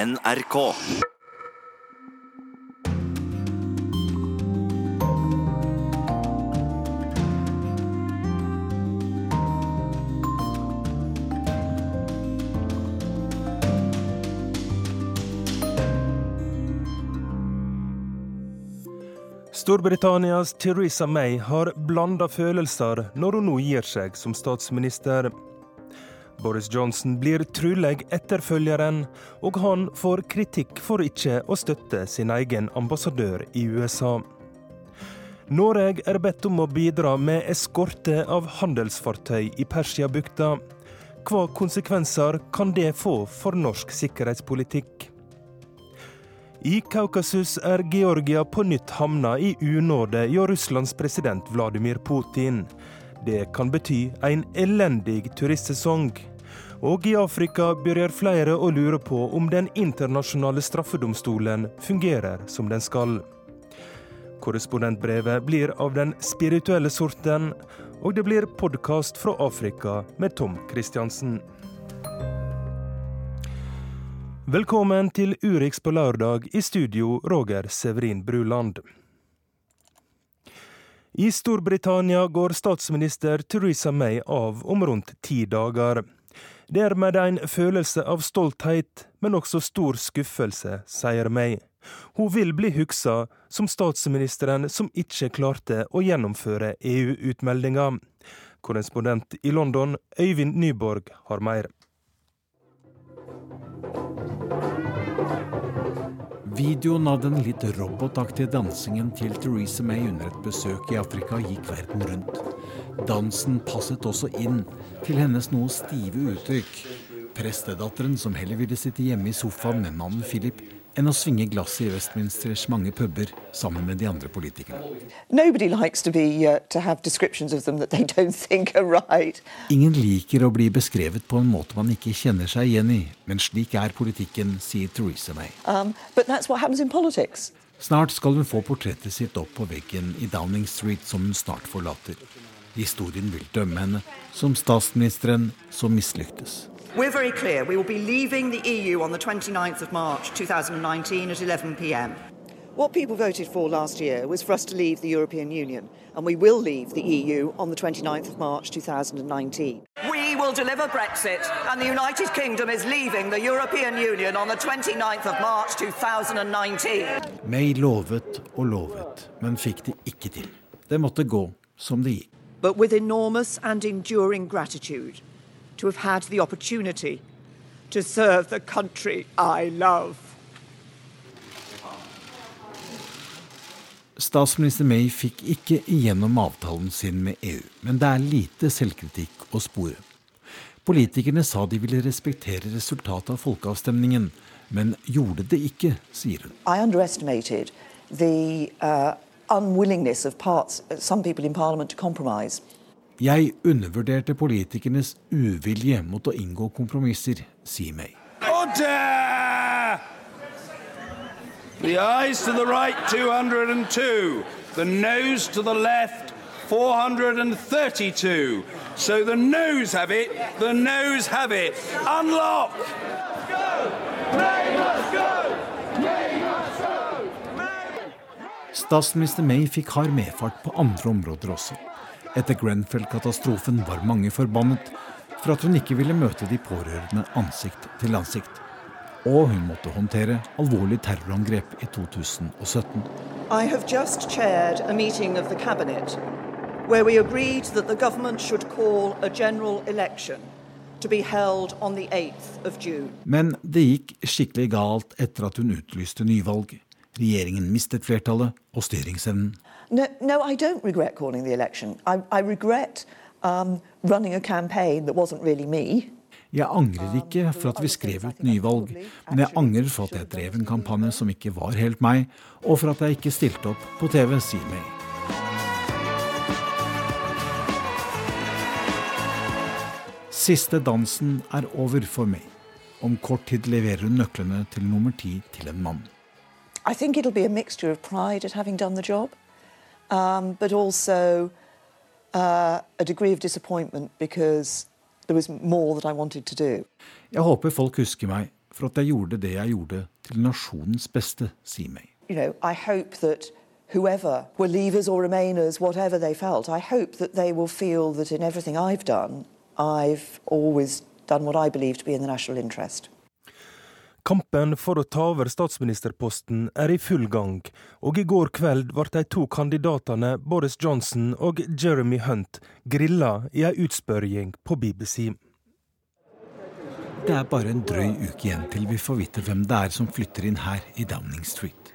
NRK. Storbritannias Theresa May har blanda følelser når hun nå gir seg som statsminister. Boris Johnson blir trolig etterfølgeren, og han får kritikk for ikke å støtte sin egen ambassadør i USA. Norge er bedt om å bidra med eskorte av handelsfartøy i Persiabukta. Hva konsekvenser kan det få for norsk sikkerhetspolitikk? I Kaukasus er Georgia på nytt havna i unåde hjå Russlands president Vladimir Putin. Det kan bety en elendig turistsesong. Og i Afrika begynner flere å lure på om den internasjonale straffedomstolen fungerer som den skal. Korrespondentbrevet blir av den spirituelle sorten, og det blir podkast fra Afrika med Tom Christiansen. Velkommen til Urix på lørdag, i studio Roger Severin Bruland. I Storbritannia går statsminister Theresa May av om rundt ti dager. Det er med en følelse av stolthet, men også stor skuffelse, sier May. Hun vil bli huksa som statsministeren som ikke klarte å gjennomføre EU-utmeldinga. Korrespondent i London, Øyvind Nyborg, har mer. Videoen av den litt robotaktige dansingen til Theresa May under et besøk i Afrika gikk verden rundt. Dansen passet også inn til hennes noe stive uttrykk. Prestedatteren, som heller ville sitte hjemme i sofaen med mannen Philip, enn å svinge glasset i Westminsters mange puber sammen med de andre politikerne. Uh. Ingen liker å bli beskrevet på en måte man ikke kjenner seg igjen i, men slik er politikken, sier Theresa May. Um, snart skal hun få portrettet sitt opp på veggen i Downing Street, som hun snart forlater. Historien vil dømme henne som statsministeren som mislyktes. We're very clear. We will be leaving the EU on the 29th of March 2019 at 11 pm. What people voted for last year was for us to leave the European Union, and we will leave the EU on the 29th of March 2019. We will deliver Brexit, and the United Kingdom is leaving the European Union on the 29th of March 2019. May lovet og lovet, men fikk det ikke til. Det måtte gå som det gikk. But with enormous and enduring gratitude to have had the opportunity to serve the country I love. Statsminister May fikk ikke igjennom avtalen sin med EU, men det er lite selvkritikk å spore. Politikerne sa de ville respektere resultatet av folkeavstemningen, men gjorde det ikke, sier hun. I underestimated the uh, unwillingness of parts, some people in Parliament to compromise. Jeg undervurderte politikernes uvilje mot å inngå kompromisser, sier May. Order! The eyes to the right 202, the nose to the left 432. So the nose have it, the nose have it. Unlock! Statsminister May fikk hard medfart på andre områder også. Etter Grenfell-katastrofen var mange forbannet for at hun ikke ville møte de pårørende ansikt til ansikt. Og hun måtte håndtere alvorlig terrorangrep i 2017. I have just chaired a meeting of the cabinet where we agreed that the government should call a general election to be held on the 8th of June. Men det gikk skikkelig galt etter at hun utlyste nyvalg. Regjeringen mistet flertallet og styringsevnen. No, no, I don't regret calling the election. I, I regret um, running a campaign that wasn't really me. Jeg angrer ikke for at vi skrev ut nyvalg, men jeg angrer for at jeg drev en kampanje som ikke var helt meg, og for at jeg ikke stilte opp på TV, sier May. Siste dansen er over for meg. Om kort tid leverer hun nøklene til nummer ti til en mann. I think it'll be a mixture of pride at having done the job um, but also uh, a degree of disappointment because there was more that I wanted to do. Jeg håper folk husker meg for at jeg gjorde det jeg gjorde til nasjonens beste, sier May. You know, I hope that whoever were leavers or remainers, whatever they felt, I hope that they will feel that in everything I've done, I've always done what I believe to be in the national interest. Kampen for å ta over statsministerposten er i full gang, og i går kveld ble de to kandidatene Boris Johnson og Jeremy Hunt grilla i ei utspørring på BBC. Det er bare en drøy uke igjen til vi får vite hvem det er som flytter inn her i Downing Street.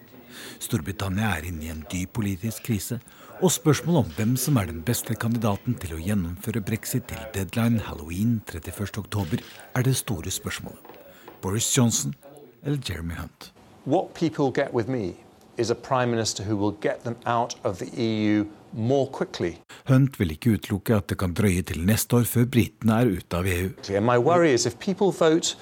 Storbritannia er inne i en dyp politisk krise, og spørsmålet om hvem som er den beste kandidaten til å gjennomføre brexit til deadline halloween 31.10, er det store spørsmålet. Boris Johnson eller Jeremy Hunt? What people get with me is a prime minister who will get them out of the EU more quickly. Hunt vil ikke utelukke at det kan drøye til neste år før britene er ute av EU. And my worry is if people vote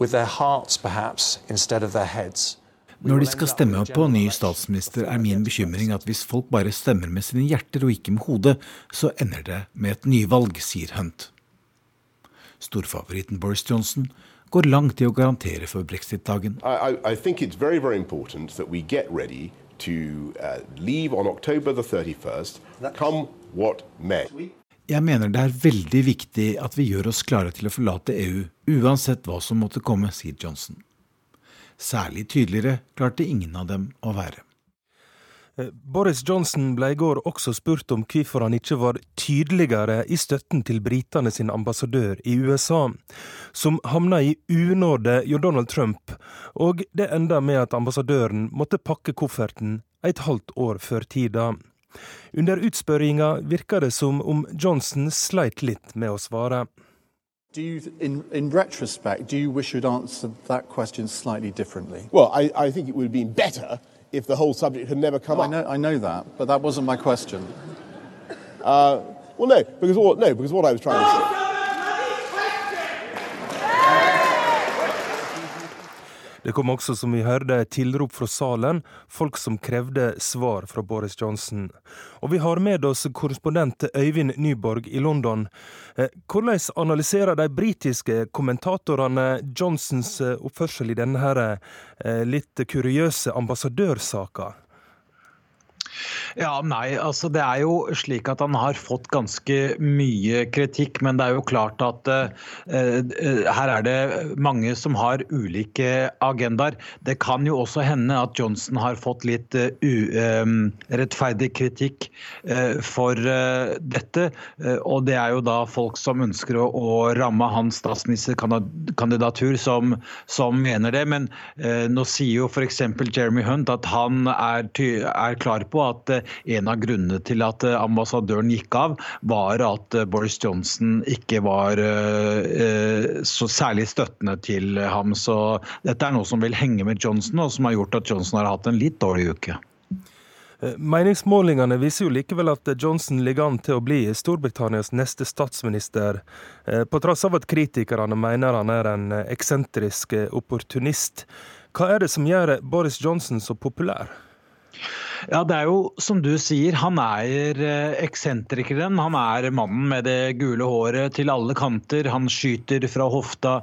with their hearts perhaps instead of their heads. Når de skal stemme på ny statsminister, er min bekymring at hvis folk bare stemmer med sine hjerter og ikke med hodet, så ender det med et nyvalg, sier Hunt. Storfavoritten Boris Johnson går langt i å garantere for brexit-dagen. I, I think it's very, very important that we get ready to uh, leave on October the 31st, come what may. Jeg mener det er veldig viktig at vi gjør oss klare til å forlate EU, uansett hva som måtte komme, sier Johnson. Særlig tydeligere klarte ingen av dem å være. Eh, Boris Johnson ble i går også spurt om hvorfor han ikke var tydeligere i støtten til britene sin ambassadør i USA, som havna i unåde hjå Donald Trump, og det enda med at ambassadøren måtte pakke kofferten et halvt år før tida. Under utspørringa virka det som om Johnson sleit litt med å svare. Do you, in, in retrospect, do you wish you'd answered that question slightly differently? Well, I, I think it would have been better if the whole subject had never come I up. know, I know that, but that wasn't my question. Uh, well, no, because what, no, because what I was trying to say. Det kom også, som vi hørte, tilrop fra salen, folk som krevde svar fra Boris Johnson. Og vi har med oss korrespondent Øyvind Nyborg i London. Eh, hvordan analyserer de britiske kommentatorene Johnsons eh, oppførsel i denne eh, litt kuriøse ambassadørsaka? Ja, nei, altså Det er jo slik at han har fått ganske mye kritikk, men det er jo klart at uh, her er det mange som har ulike agendaer. Det kan jo også hende at Johnson har fått litt uh, urettferdig uh, kritikk for dette. og det er jo da folk som ønsker å, å ramme hans statsministerkandidatur, som, som mener det. Men nå sier jo f.eks. Jeremy Hunt at han er, er klar på at eh, en av grunnene til at eh, ambassadøren gikk av, var at eh, Boris Johnson ikke var så særlig støttende til ham. Så dette er noe som vil henge med Johnson, og som har gjort at Johnson har hatt en litt dårlig uke. Meningsmålingene viser jo likevel at Johnson ligger an til å bli Storbritannias neste statsminister, på tross av at kritikerne mener han er en eksentrisk opportunist. Hva er det som gjør Boris Johnson så populær? Ja, det er jo som du sier, han er eh, eksentrikeren. Han er mannen med det gule håret til alle kanter. Han skyter fra hofta.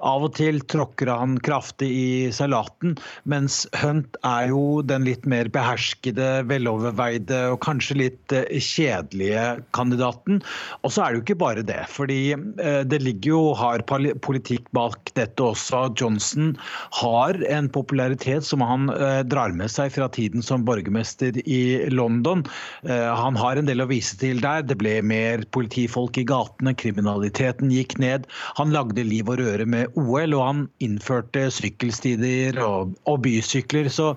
Av og til tråkker han kraftig i salaten. Mens Hunt er jo den litt mer beherskede, veloverveide og kanskje litt eh, kjedelige kandidaten. Og så er det jo ikke bare det. fordi eh, det ligger jo hard politikk bak dette også. Johnson har en popularitet som han drar med seg fra tiden som borgermester politimester i London. Eh, han har en del å vise til der. Det ble mer politifolk i gatene, kriminaliteten gikk ned. Han lagde liv og røre med OL, og han innførte sykkelstider og, og bysykler. så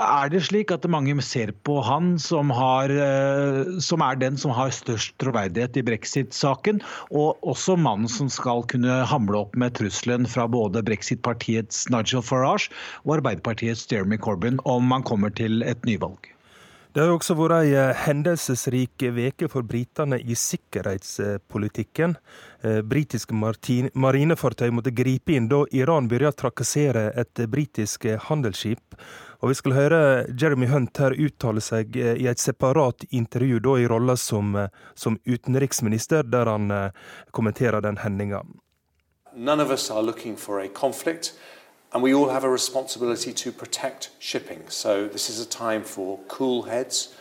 er det slik at mange ser på han som, har, eh, som, er den som har størst troverdighet i brexit-saken, og også mannen som skal kunne hamle opp med trusselen fra både brexit-partiets Nigel Farage og Arbeiderpartiets Jeremy Corbyn om man kommer til et nyvalg. Det har også vært ei eh, hendelsesrik veke for britene i sikkerhetspolitikken. Eh, britiske marinefartøy måtte gripe inn da Iran begynte å trakassere et britisk handelsskip. Og vi skal høre Jeremy Hunt her uttale seg eh, i et separat intervju, da i rolla som, som, utenriksminister, der han kommenterer den hendinga. none of us are for a conflict, and we all have a responsibility to protect shipping. So this is a time for cool heads.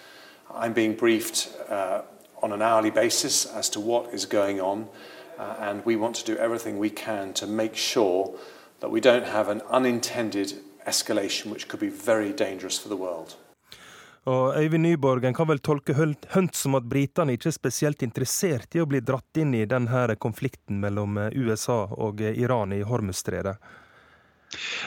I'm being briefed uh, on an hourly basis as to what is going on, uh, and we want to do everything we can to make sure that we don't have an unintended escalation which could be very dangerous for the world. Og Øyvind Nyborg, en kan vel tolke Hunt som at britene ikke er spesielt interessert i å bli dratt inn i denne konflikten mellom USA og Iran i Hormuzstredet?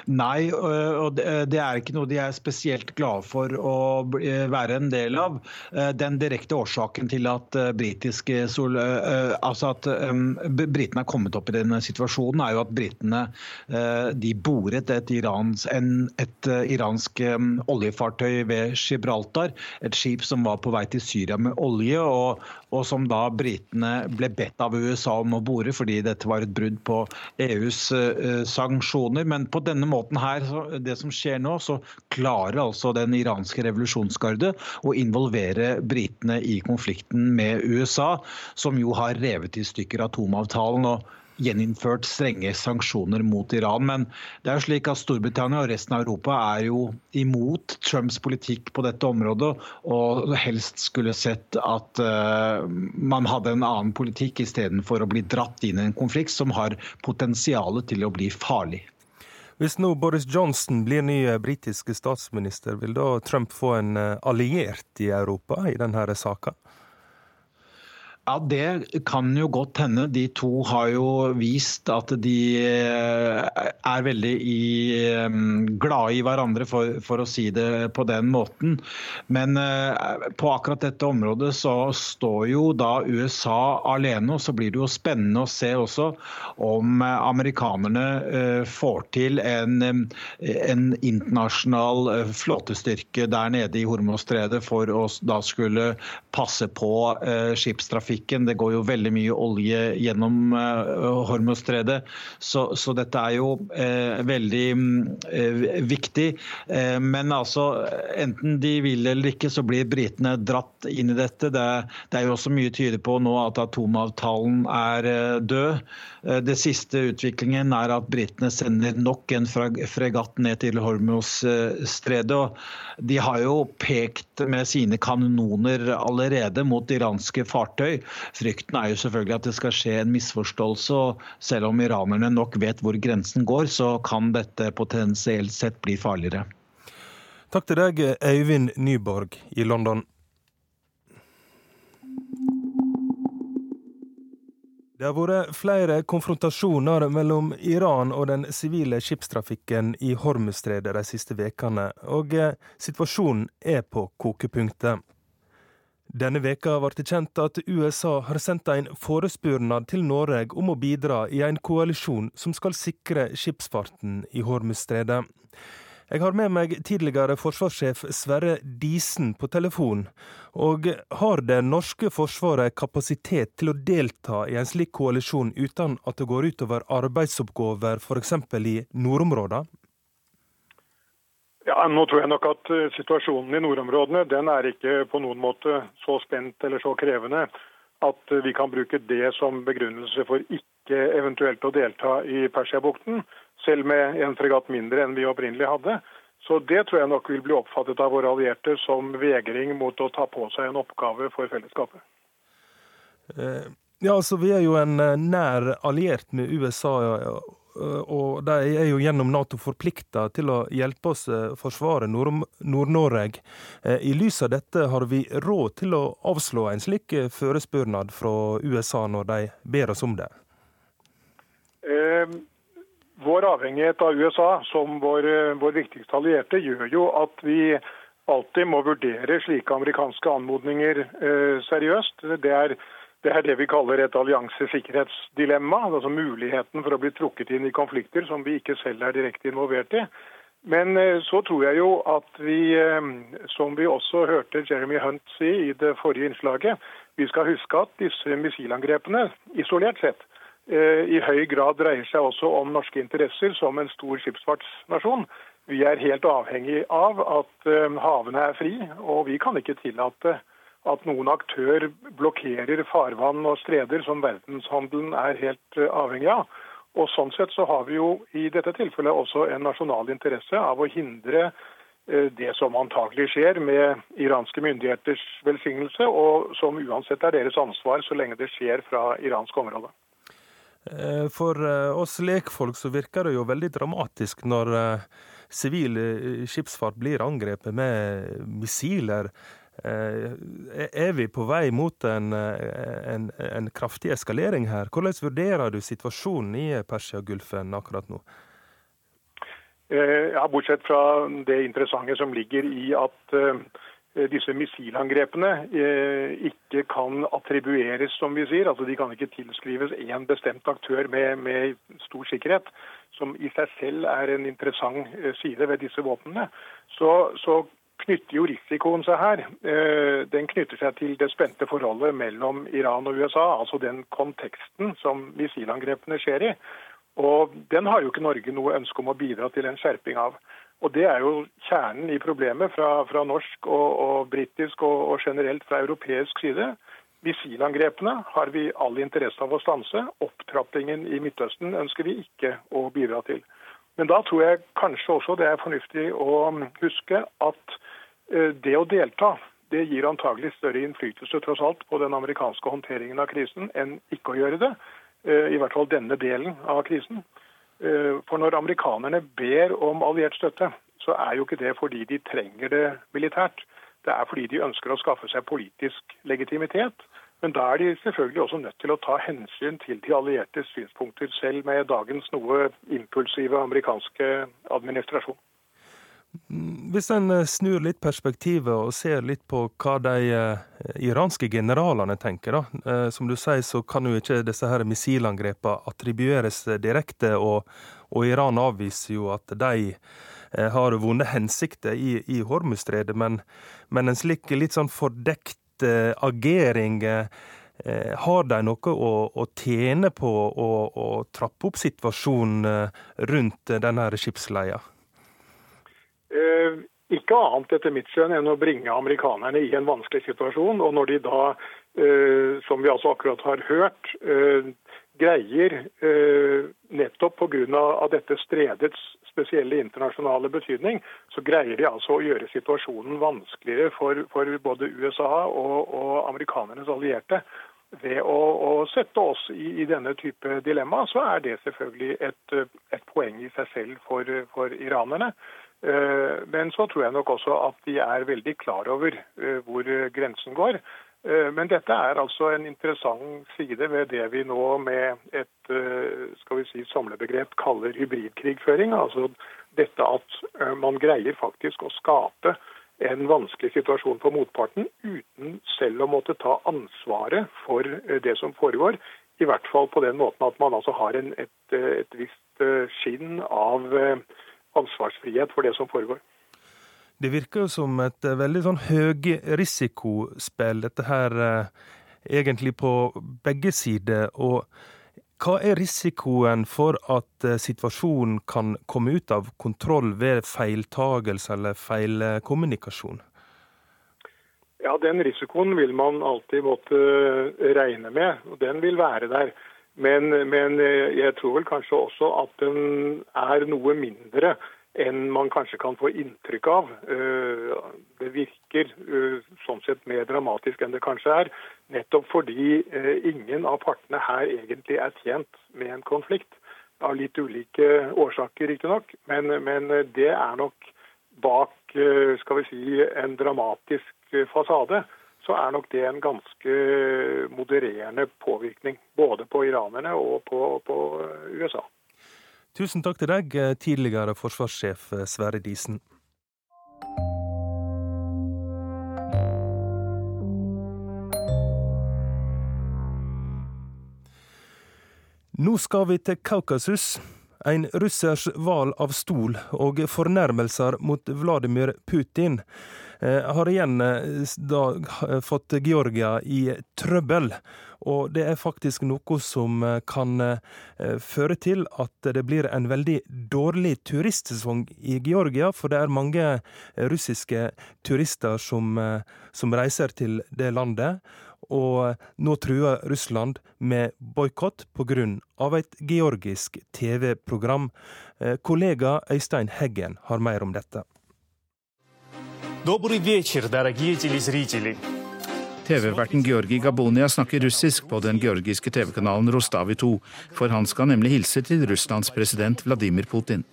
Nei, og det er ikke noe de er spesielt glade for å være en del av. Den direkte årsaken til at altså at britene er kommet opp i denne situasjonen, er jo at britene de boret et, Irans, et iransk oljefartøy ved Gibraltar. Et skip som var på vei til Syria med olje, og, og som da britene ble bedt av USA om å bore fordi dette var et brudd på EUs sanksjoner. men på denne måten her, det som skjer nå, så klarer altså den iranske revolusjonsgarde å involvere britene i konflikten med USA, som jo har revet i stykker atomavtalen. og gjeninnført strenge sanksjoner mot Iran. Men det er jo slik at Storbritannia og resten av Europa er jo imot Trumps politikk på dette området, og helst skulle sett at uh, man hadde en annen politikk istedenfor å bli dratt inn i en konflikt som har potensial til å bli farlig. Hvis nå Boris Johnson blir ny eh, britiske statsminister, vil da Trump få en eh, alliert i Europa i denne saka? Ja, Det kan jo godt hende. De to har jo vist at de eh, er veldig i, eh, glade i hverandre, for, for, å si det på den måten. Men eh, på akkurat dette området så står jo da USA alene. Og så blir det jo spennende å se også om amerikanerne får til en, en internasjonal flåtestyrke der nede i Hormosstredet for å da skulle passe på skipstrafikk trafikken. Det går jo veldig mye olje gjennom uh, Hormuzstredet. Så, så, dette er jo uh, veldig uh, viktig. men altså, enten de vil eller ikke, så blir britene dratt inn i dette. Det, det er jo også mye tyder på nå at atomavtalen er død. Det siste utviklingen er at britene sender nok en fregatt ned til Hormuzstredet. De har jo pekt med sine kanoner allerede mot iranske fartøy. Frykten er jo selvfølgelig at det skal skje en misforståelse. og Selv om iranerne nok vet hvor grensen går, så kan dette potensielt sett bli farligere. Takk til deg, Øyvind Nyborg i London. Det har vært flere konfrontasjoner mellom Iran og den sivile skipstrafikken i Hormuzstredet de siste ukene, og situasjonen er på kokepunktet. Denne veka ble det kjent at USA har sendt en forespørsel til Norge om å bidra i en koalisjon som skal sikre skipsfarten i Hormuzstredet. Jeg har med meg tidligere forsvarssjef Sverre Disen på telefon. Og har det norske forsvaret kapasitet til å delta i en slik koalisjon uten at det går utover arbeidsoppgaver f.eks. i nordområdene? Ja, Nå tror jeg nok at eh, situasjonen i nordområdene den er ikke på noen måte så spent eller så krevende at eh, vi kan bruke det som begrunnelse for ikke eventuelt å delta i Persiabukten, selv med en fregatt mindre enn vi opprinnelig hadde. Så Det tror jeg nok vil bli oppfattet av våre allierte som vegring mot å ta på seg en oppgave for fellesskapet. Eh, ja, altså Vi er jo en nær alliert med USA. Eh, og de er jo gjennom Nato forplikta til å hjelpe oss eh, forsvare Nord-Norge. Eh, I lys av dette, har vi råd til å avslå en slik forespørsel fra USA når de ber oss om det? Eh, vår avhengighet av USA som vår, vår viktigste allierte gjør jo at vi alltid må vurdere slike amerikanske anmodninger eh, seriøst. Det er det er det vi kaller et alliansesikkerhetsdilemma. Altså muligheten for å bli trukket inn i konflikter som vi ikke selv er direkte involvert i. Men eh, så tror jeg jo at vi, eh, som vi også hørte Jeremy Hunt si i det forrige innslaget, vi skal huske at disse missilangrepene, isolert sett, eh, i høy grad dreier seg også om norske interesser som en stor skipsfartsnasjon. Vi er helt avhengig av at havene er fri, og vi kan ikke tillate at noen aktør blokkerer farvann og streder som verdenshandelen er helt eh, avhengig av. Og Sånn sett så har vi jo i dette tilfellet også en nasjonal interesse av å hindre eh, det som antagelig skjer med iranske myndigheters velsignelse, og som uansett er deres ansvar så lenge det skjer fra iransk område. Eh, for oss lekfolk så virker det jo veldig dramatisk når sivil skipsfart blir angrepet med missiler. Eh, er vi på vei mot en, en, en kraftig eskalering her? Hvordan vurderer du situasjonen i Persiagulfen akkurat nå? Eh, ja, Bortsett fra det interessante som ligger i at disse missilangrepene ikke kan attribueres, som vi sier. altså De kan ikke tilskrives én bestemt aktør med, med, stor sikkerhet, som i seg selv er en interessant side ved disse våpnene. Så, så knytter jo risikoen seg her. Eh, den knytter seg til det spente forholdet mellom Iran og USA, altså den konteksten som missilangrepene skjer i. Og Den har jo ikke Norge noe ønske om å bidra til en skjerping av. Og Det er jo kjernen i problemet fra, fra norsk og, og britisk og, og, generelt fra europeisk side. Missilangrepene har vi all interesse av å stanse. Opptrappingen i Midtøsten ønsker vi ikke å bidra til. Men da tror jeg kanskje også det er fornuftig å huske at eh, det å delta det gir antagelig større innflytelse tross alt på den amerikanske håndteringen av krisen enn ikke å gjøre det. Eh, I hvert fall denne delen av krisen. Eh, for når amerikanerne ber om alliert støtte, så er jo ikke det fordi de trenger det militært. Det er fordi de ønsker å skaffe seg politisk legitimitet. Men da er de selvfølgelig også nødt til å ta hensyn til de alliertes synspunkter, selv med dagens noe impulsive amerikanske administrasjon. Hvis en eh, snur litt perspektivet og ser litt på hva de eh, iranske generalene tenker, da. Eh, som du sier, så kan jo ikke disse her missilangrepene attribueres direkte, og, og, Iran avviser jo at de har vonde hensikter i, i Hormuzstredet, men, men en slik litt sånn fordekt agering eh, har de noe å, å tjene på å, å, trappe opp situasjonen eh, rundt denne skipsleia? Eh, ikke annet etter mitt skjønn enn å bringe amerikanerne i en vanskelig situasjon. Og når de da, eh, som vi altså akkurat har hørt, eh, greier nettopp pga. dette stredets spesielle internasjonale betydning, så greier de altså å gjøre situasjonen vanskeligere for, for både USA og, og, amerikanernes allierte. Ved å, å sette oss i, i, denne type dilemma, så er det selvfølgelig et, et poeng i seg selv for, for iranerne. Eh, men så tror jeg nok også at de er veldig klar over eh, hvor grensen går. Eh, men dette er altså en interessant side ved det vi nå med et eh, skal vi si, samlebegrep kaller hybridkrigføring. Altså dette at eh, man greier faktisk å skape en vanskelig situasjon for motparten uten selv å måtte ta ansvaret for det som foregår. I hvert fall på den måten at man altså har en, et, et visst skinn av ansvarsfrihet for det som foregår. Det virker jo som et eh, veldig sånn høyrisikospill, dette her, eh, egentlig på begge sider. Og hva er risikoen for at eh, situasjonen kan komme ut av kontroll ved feiltagelse eller feilkommunikasjon? Ja, Den risikoen vil man alltid måtte regne med, og den vil være der. Men, men jeg tror vel kanskje også at den er noe mindre enn man kanskje kan få inntrykk av. Eh, det virker eh, sånn sett mer dramatisk enn det kanskje er. Nettopp fordi eh, ingen av partene her egentlig er tjent med en konflikt. Av litt ulike årsaker, riktignok. Men, men det er nok bak skal vi si, en dramatisk fasade så er nok det en ganske modererende påvirkning. Både på iranerne og på, på USA. Tusen takk til deg, eh, tidligere forsvarssjef eh, Sverre Disen. Nå skal vi til Kaukasus. En russers val av stol og fornærmelser mot Vladimir Putin har igjen da fått Georgia i trøbbel. Og det er faktisk noe som eh, kan eh, føre til at det blir en veldig dårlig turistsesong i Georgia, for det er mange eh, russiske turister som, som reiser til det landet. og nå truer Russland med boikott pga. et georgisk TV-program. Eh, kollega Øystein Heggen har mer om dette. TV-verten Georgi Gabonia snakker russisk på den georgiske TV-kanalen Rostavi 2, for han skal nemlig hilse til Russlands president Vladimir Putin.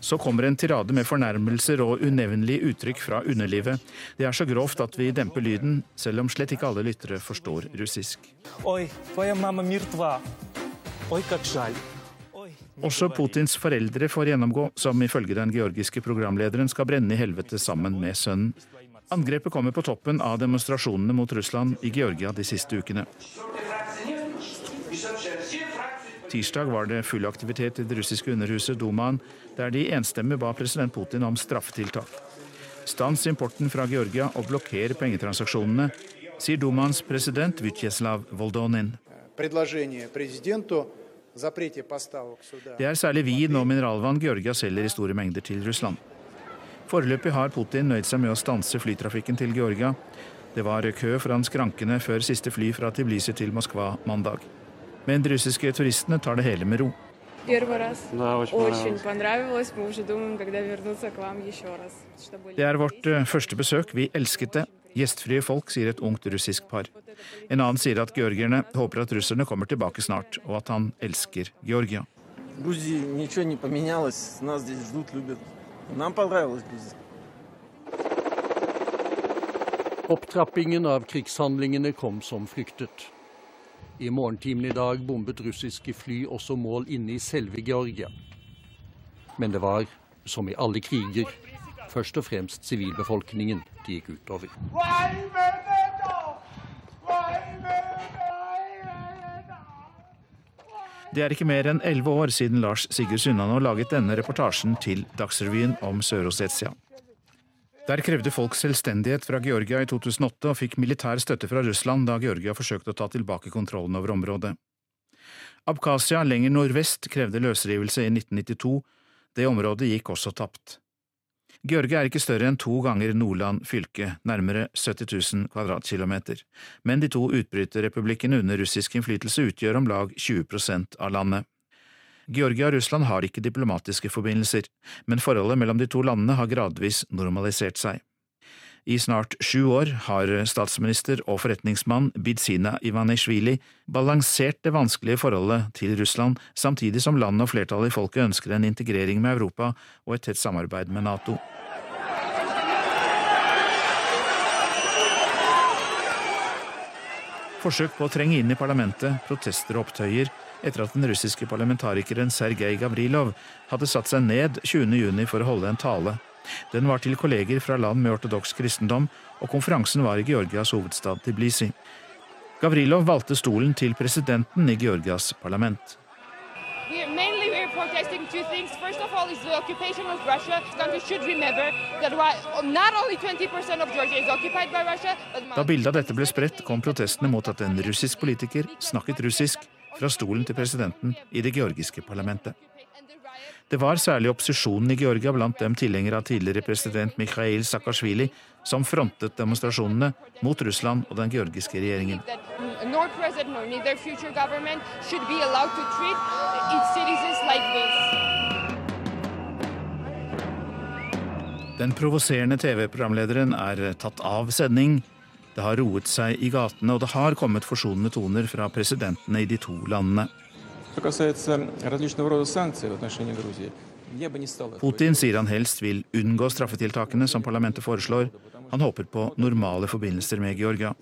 Så kommer en tirade med fornærmelser og unevnelige uttrykk fra underlivet. Det er så grovt at vi demper lyden, selv om slett ikke alle lyttere forstår russisk. Også Putins foreldre får gjennomgå, som ifølge den georgiske programlederen skal brenne i helvete sammen med sønnen. Angrepet kommer på toppen av demonstrasjonene mot Russland i Georgia de siste ukene. Tirsdag var det full aktivitet i det russiske underhuset Dumaen, der de enstemmig ba president Putin om straffetiltak. Stans importen fra Georgia og blokker pengetransaksjonene, sier Dumaens president Vytjeslav Voldonin. Det er særlig vin og mineralvann Georgia selger i store mengder til Russland. Foreløpig har Putin nøyd seg med å stanse flytrafikken til Georgia. Det var kø foran skrankene før siste fly fra Tiblisi til Moskva mandag. Men de russiske turistene tar det hele med ro. Det er vårt eh, første besøk. Vi elsket det. Gjestfrie folk, sier et ungt russisk par. En annen sier at georgierne håper at russerne kommer tilbake snart, og at han elsker Georgia. Opptrappingen av krigshandlingene kom som fryktet. I morgentimen i dag bombet russiske fly også mål inne i selve Georgia. Men det var, som i alle kriger, først og fremst sivilbefolkningen de gikk utover. Det er ikke mer enn elleve år siden Lars Sigurd Sunnanå laget denne reportasjen til Dagsrevyen om Sør-Ossetia. Der krevde folk selvstendighet fra Georgia i 2008 og fikk militær støtte fra Russland da Georgia forsøkte å ta tilbake kontrollen over området. Abkhasia lenger nordvest krevde løsrivelse i 1992. Det området gikk også tapt. Georgia er ikke større enn to ganger Nordland fylke, nærmere 70 000 kvadratkilometer, men de to utbryterrepublikkene under russisk innflytelse utgjør om lag 20% av landet. Georgia og Russland har ikke diplomatiske forbindelser, men forholdet mellom de to landene har gradvis normalisert seg. I snart sju år har statsminister og forretningsmann Bidzina Ivanishvili balansert det vanskelige forholdet til Russland, samtidig som landet og flertallet i folket ønsker en integrering med Europa og et tett samarbeid med Nato. Forsøk på å trenge inn i parlamentet, protester og opptøyer etter at den russiske parlamentarikeren Sergej Gavrilov hadde satt seg ned 20.6 for å holde en tale. Den var til kolleger fra land med ortodoks kristendom, og konferansen var i Georgias hovedstad Tiblisi. Gavrilov valgte stolen til presidenten i Georgias parlament. Da bildet av dette ble spredt, kom protestene mot at en russisk politiker snakket russisk fra stolen til presidenten i det georgiske parlamentet. Det var særlig opposisjonen i Georgia, blant dem tilhengere av tidligere president Mikhail Saakashvili, som frontet demonstrasjonene mot Russland og den georgiske regjeringen. Den provoserende TV-programlederen er tatt av sending. Det har roet seg i gatene, og det har kommet forsonende toner fra presidentene i de to landene. Putin sier han helst vil unngå straffetiltakene som parlamentet foreslår. Han håper på normale forbindelser med Georgia.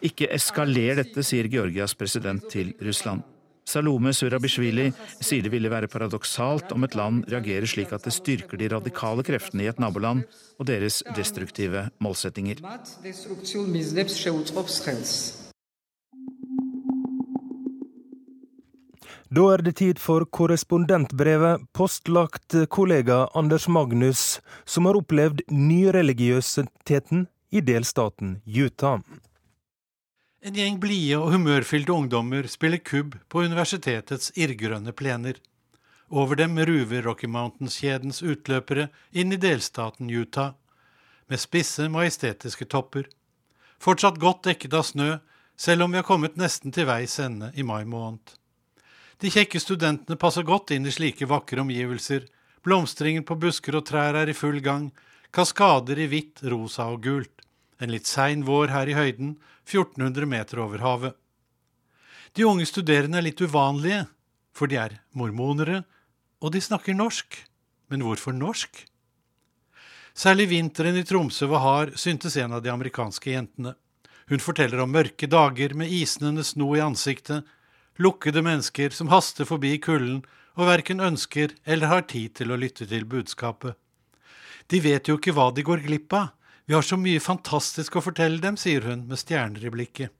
Ikke eskaler dette, sier Georgias president til Russland. Salome Surabishvili sier det ville være paradoksalt om et land reagerer slik at det styrker de radikale kreftene i et naboland og deres destruktive målsettinger. Da er det tid for korrespondentbrevet, postlagt kollega Anders Magnus, som har opplevd nyreligiøsiteten i delstaten Utah. En gjeng blide og humørfylte ungdommer spiller kubb på universitetets irrgrønne plener. Over dem ruver Rocky Mountains-kjedens utløpere inn i delstaten Utah, med spisse, majestetiske topper. Fortsatt godt dekket av snø, selv om vi har kommet nesten til veis ende i mai måned. De kjekke studentene passer godt inn i slike vakre omgivelser, blomstringen på busker og trær er i full gang, kaskader i hvitt, rosa og gult en litt sein vår her i høyden, 1400 meter over havet. De unge studerende er litt uvanlige, for de er mormonere, og de snakker norsk. Men hvorfor norsk? Særlig vinteren i Tromsø var hard, syntes en av de amerikanske jentene. Hun forteller om mørke dager med isnende sno i ansiktet, lukkede mennesker som haster forbi kulden og verken ønsker eller har tid til å lytte til budskapet. De vet jo ikke hva de går glipp av, vi har så mye fantastisk å fortelle dem, sier hun med stjerner i blikket.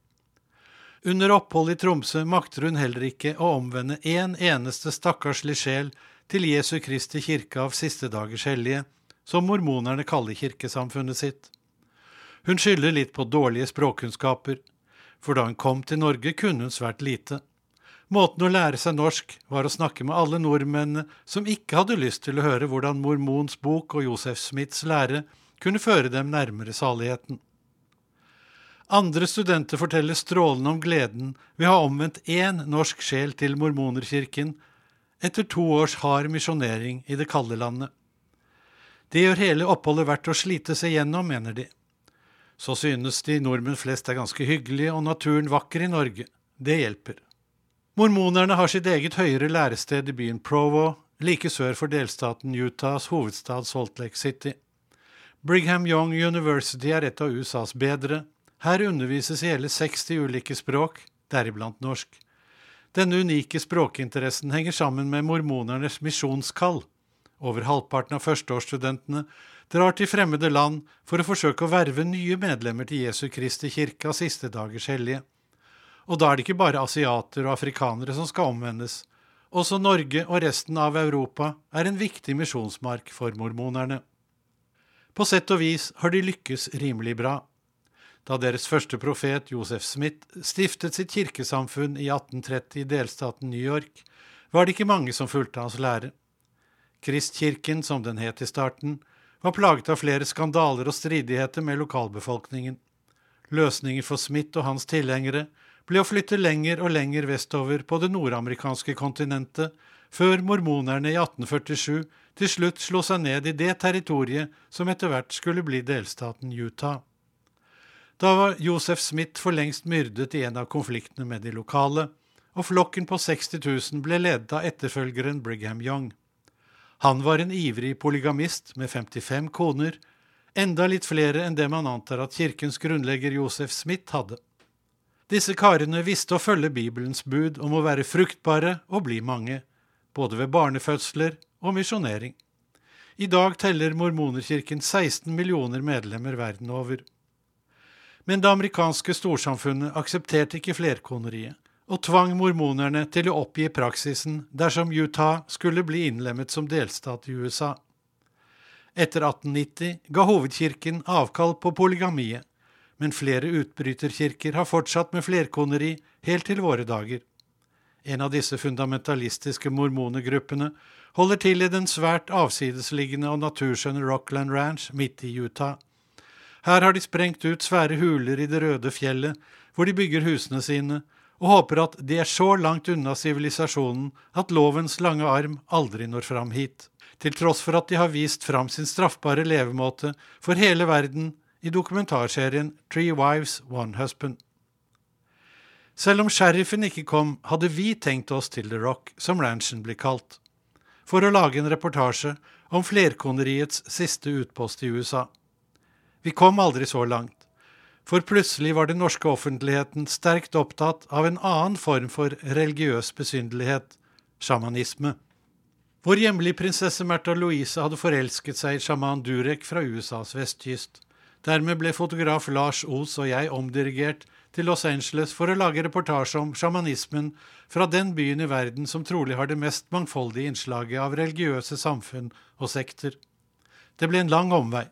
Under opphold i Tromsø makter hun heller ikke å omvende én en eneste stakkarslig sjel til Jesu Kristi kirke av siste dagers hellige, som mormonerne kaller kirkesamfunnet sitt. Hun skylder litt på dårlige språkkunnskaper, for da hun kom til Norge, kunne hun svært lite. Måten å lære seg norsk var å snakke med alle nordmennene som ikke hadde lyst til å høre hvordan Mormons bok og Josef Smiths lære kunne føre dem nærmere saligheten. Andre studenter forteller strålende om gleden ved å ha omvendt én norsk sjel til mormonerkirken etter to års hard misjonering i det kalde landet. Det gjør hele oppholdet verdt å slite seg gjennom, mener de. Så synes de nordmenn flest er ganske hyggelige og naturen vakker i Norge. Det hjelper. Mormonerne har sitt eget høyere lærested i byen Provo, like sør for delstaten Utahs hovedstad Salt Lake City. Brigham Young University er et av USAs bedre. Her undervises i hele 60 ulike språk, deriblant norsk. Denne unike språkinteressen henger sammen med mormonernes misjonskall. Over halvparten av førsteårsstudentene drar til fremmede land for å forsøke å verve nye medlemmer til Jesu Kristi kirke av siste dagers hellige. Og da er det ikke bare asiater og afrikanere som skal omvendes. Også Norge og resten av Europa er en viktig misjonsmark for mormonerne. På sett og vis har de lykkes rimelig bra. Da deres første profet, Josef Smith, stiftet sitt kirkesamfunn i 1830 i delstaten New York, var det ikke mange som fulgte hans lære. Kristkirken, som den het i starten, var plaget av flere skandaler og stridigheter med lokalbefolkningen. Løsningen for Smith og hans tilhengere ble å flytte lenger og lenger vestover på det nordamerikanske kontinentet, før mormonerne i 1847 til slutt slo seg ned i det territoriet som etter hvert skulle bli delstaten Utah. Da var Josef Smith for lengst myrdet i en av konfliktene med de lokale, og flokken på 60 000 ble ledet av etterfølgeren Brigham Young. Han var en ivrig polygamist med 55 koner, enda litt flere enn det man antar at kirkens grunnlegger Josef Smith hadde. Disse karene visste å følge Bibelens bud om å være fruktbare og bli mange, både ved barnefødsler og misjonering. I dag teller mormonerkirken 16 millioner medlemmer verden over. Men det amerikanske storsamfunnet aksepterte ikke flerkoneriet, og tvang mormonerne til å oppgi praksisen dersom Utah skulle bli innlemmet som delstat i USA. Etter 1890 ga hovedkirken avkall på polygamiet, men flere utbryterkirker har fortsatt med flerkoneri helt til våre dager. En av disse fundamentalistiske mormonegruppene holder til i den svært avsidesliggende og naturskjønne Rockland Ranch midt i Utah. Her har de sprengt ut svære huler i det røde fjellet, hvor de bygger husene sine, og håper at de er så langt unna sivilisasjonen at lovens lange arm aldri når fram hit, til tross for at de har vist fram sin straffbare levemåte for hele verden i dokumentarserien Three Wives, One Husband. Selv om sheriffen ikke kom, hadde vi tenkt oss til The Rock, som ranchen blir kalt, for å lage en reportasje om flerkoneriets siste utpost i USA. Vi kom aldri så langt, for plutselig var den norske offentligheten sterkt opptatt av en annen form for religiøs besynderlighet, sjamanisme. Vår hjemlige prinsesse Märtha Louise hadde forelsket seg i sjaman Durek fra USAs vestkyst. Dermed ble fotograf Lars Os og jeg omdirigert til Los Angeles for å lage reportasje om sjamanismen fra den byen i verden som trolig har det mest mangfoldige innslaget av religiøse samfunn og sekter. Det ble en lang omvei.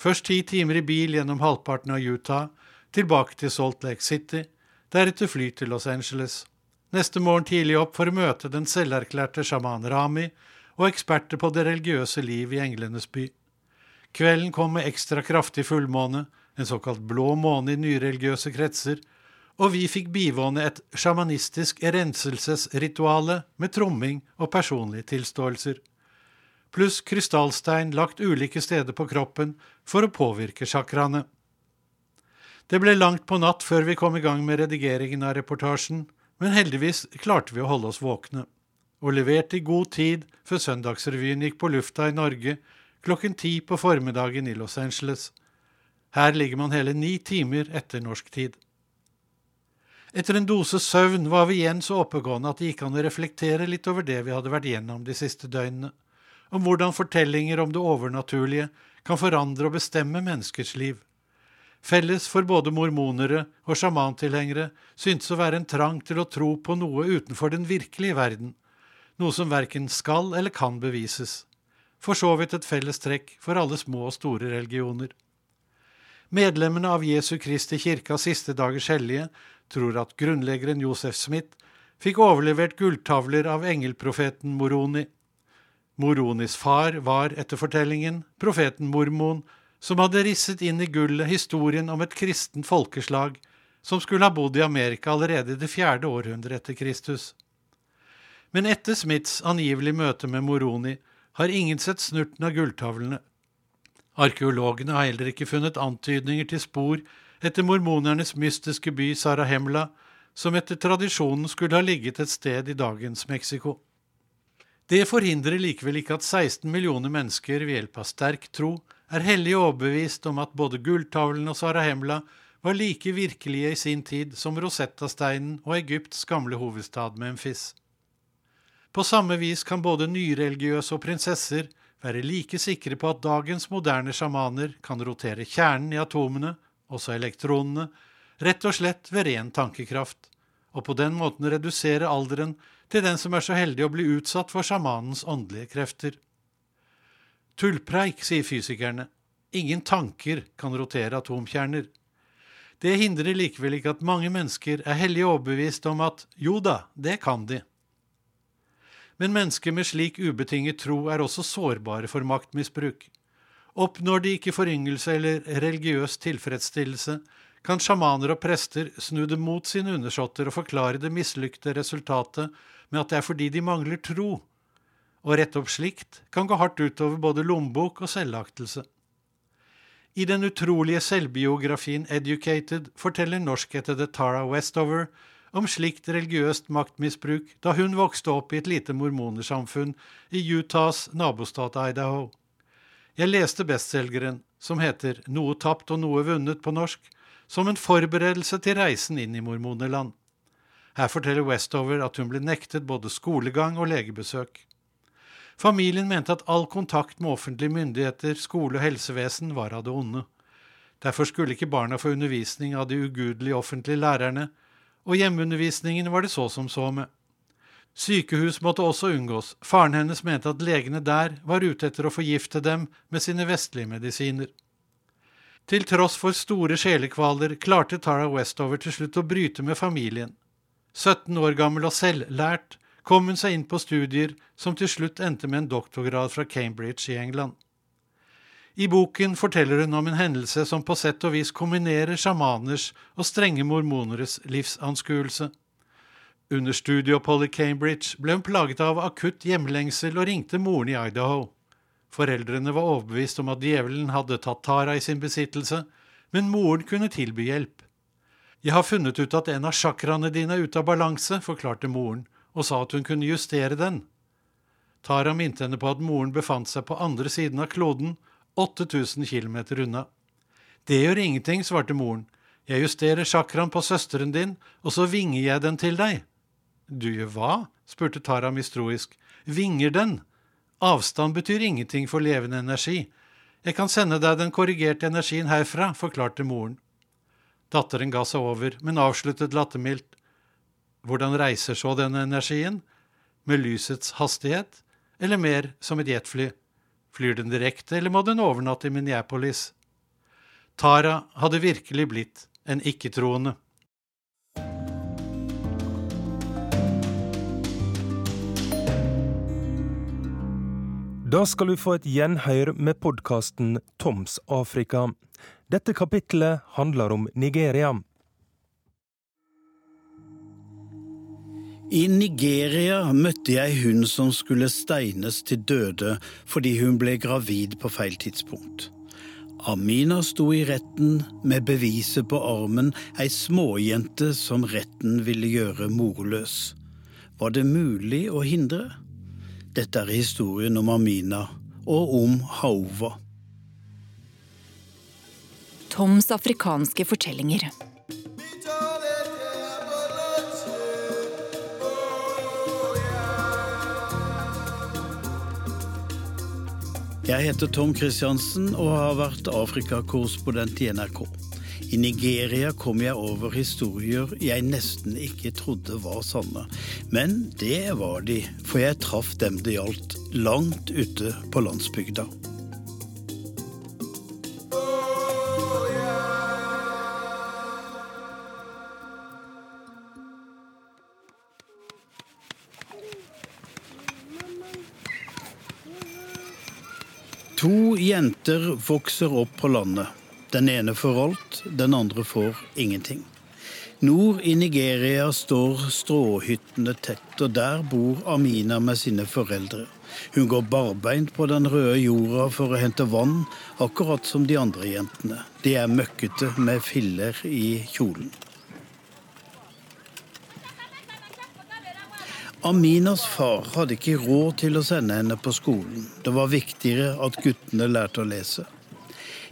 Først ti timer i bil gjennom halvparten av Utah, tilbake til Salt Lake City, deretter fly til Los Angeles. Neste morgen tidlig opp for å møte den selverklærte sjaman Rami og eksperter på det religiøse liv i englenes by. Kvelden kom med ekstra kraftig fullmåne, en såkalt blå måne i nyreligiøse kretser, og vi fikk bivåne et sjamanistisk renselsesrituale med tromming og personlige tilståelser, pluss krystallstein lagt ulike steder på kroppen for å påvirke chakraene. Det ble langt på natt før vi kom i gang med redigeringen av reportasjen, men heldigvis klarte vi å holde oss våkne, og leverte i god tid før Søndagsrevyen gikk på lufta i Norge klokken ti på formiddagen i Los Angeles. Her ligger man hele ni timer etter norsk tid. Etter en dose søvn var vi igjen så oppegående at det gikk an å reflektere litt over det vi hadde vært gjennom de siste døgnene, om hvordan fortellinger om det overnaturlige kan forandre og bestemme menneskers liv. Felles for både mormonere og sjamantilhengere syntes å være en trang til å tro på noe utenfor den virkelige verden, noe som verken skal eller kan bevises. For så vidt et felles trekk for alle små og store religioner. Medlemmene av Jesu Kristi kirkas siste dagers hellige tror at grunnleggeren Josef Smith fikk overlevert gulltavler av engelprofeten Moroni. Moronis far var, etter fortellingen, profeten Mormon, som hadde risset inn i gullet historien om et kristent folkeslag som skulle ha bodd i Amerika allerede i det fjerde århundret etter Kristus. Men etter Smiths angivelige møte med Moroni har ingen sett snurten av gulltavlene. Arkeologene har heller ikke funnet antydninger til spor etter mormonernes mystiske by Sarahemla, som etter tradisjonen skulle ha ligget et sted i dagens Mexico. Det forhindrer likevel ikke at 16 millioner mennesker ved hjelp av sterk tro er hellig overbevist om at både gulltavlen og Sarahemla var like virkelige i sin tid som Rosetta-steinen og Egypts gamle hovedstad Memphis. På samme vis kan både nyreligiøse og prinsesser være like sikre på at dagens moderne sjamaner kan rotere kjernen i atomene, også elektronene, rett og slett ved ren tankekraft, og på den måten redusere alderen til den som er så heldig å bli utsatt for sjamanens åndelige krefter. Tullpreik, sier fysikerne. Ingen tanker kan rotere atomkjerner. Det hindrer likevel ikke at mange mennesker er hellig overbevist om at jo da, det kan de. Men mennesker med slik ubetinget tro er også sårbare for maktmisbruk. Oppnår de ikke foryngelse eller religiøs tilfredsstillelse, kan sjamaner og prester snu det mot sine undersåtter og forklare det mislykte resultatet med at det er fordi de mangler tro å rette opp slikt kan gå hardt utover både lommebok og selvaktelse. I den utrolige selvbiografien Educated forteller norskættede Tara Westover om slikt religiøst maktmisbruk da hun vokste opp i et lite mormonersamfunn i Utahs nabostat Idaho. Jeg leste bestselgeren, som heter Noe tapt og noe vunnet på norsk, som en forberedelse til reisen inn i mormonerland. Her forteller Westover at hun ble nektet både skolegang og legebesøk. Familien mente at all kontakt med offentlige myndigheter, skole og helsevesen var av det onde. Derfor skulle ikke barna få undervisning av de ugudelige offentlige lærerne, og hjemmeundervisningen var det så som så med. Sykehus måtte også unngås, faren hennes mente at legene der var ute etter å forgifte dem med sine vestlige medisiner. Til tross for store sjelekvaler klarte Tara Westover til slutt å bryte med familien. 17 år gammel og selvlært kom hun seg inn på studier som til slutt endte med en doktorgrad fra Cambridge i England. I boken forteller hun om en hendelse som på sett og vis kombinerer sjamaners og strenge mormoneres livsanskuelse. Under studieoppholdet i Cambridge ble hun plaget av akutt hjemlengsel og ringte moren i Idaho. Foreldrene var overbevist om at djevelen hadde tatt Tara i sin besittelse, men moren kunne tilby hjelp. Jeg har funnet ut at en av chakraene dine er ute av balanse, forklarte moren, og sa at hun kunne justere den. Tara minte henne på at moren befant seg på andre siden av kloden, 8000 km unna. Det gjør ingenting, svarte moren. Jeg justerer chakraen på søsteren din, og så vinger jeg den til deg. Du gjør hva? spurte Tara mistroisk. Vinger den? Avstand betyr ingenting for levende energi. Jeg kan sende deg den korrigerte energien herfra, forklarte moren. Datteren ga seg over, men avsluttet lattermildt. Hvordan reiser så denne energien? Med lysets hastighet, eller mer som et jetfly? Flyr den direkte, eller må den overnatte i Minneapolis? Tara hadde virkelig blitt en ikke-troende. Da skal du få et gjenhør med podkasten Toms Afrika. Dette kapitlet handler om Nigeria. I Nigeria møtte jeg hun som skulle steines til døde fordi hun ble gravid på feil tidspunkt. Amina sto i retten med beviset på armen, ei småjente som retten ville gjøre morløs. Var det mulig å hindre? Dette er historien om Amina og om Hauva. Toms afrikanske fortellinger. Jeg heter Tom Christiansen og har vært Afrikakorrespondent i NRK. I Nigeria kom jeg over historier jeg nesten ikke trodde var sanne. Men det var de, for jeg traff dem det gjaldt, langt ute på landsbygda. Jenter vokser opp på landet. Den ene får alt, den andre får ingenting. Nord i Nigeria står stråhyttene tett, og der bor Amina med sine foreldre. Hun går barbeint på den røde jorda for å hente vann, akkurat som de andre jentene. De er møkkete med filler i kjolen. Aminas far hadde ikke råd til å sende henne på skolen. Det var viktigere at guttene lærte å lese.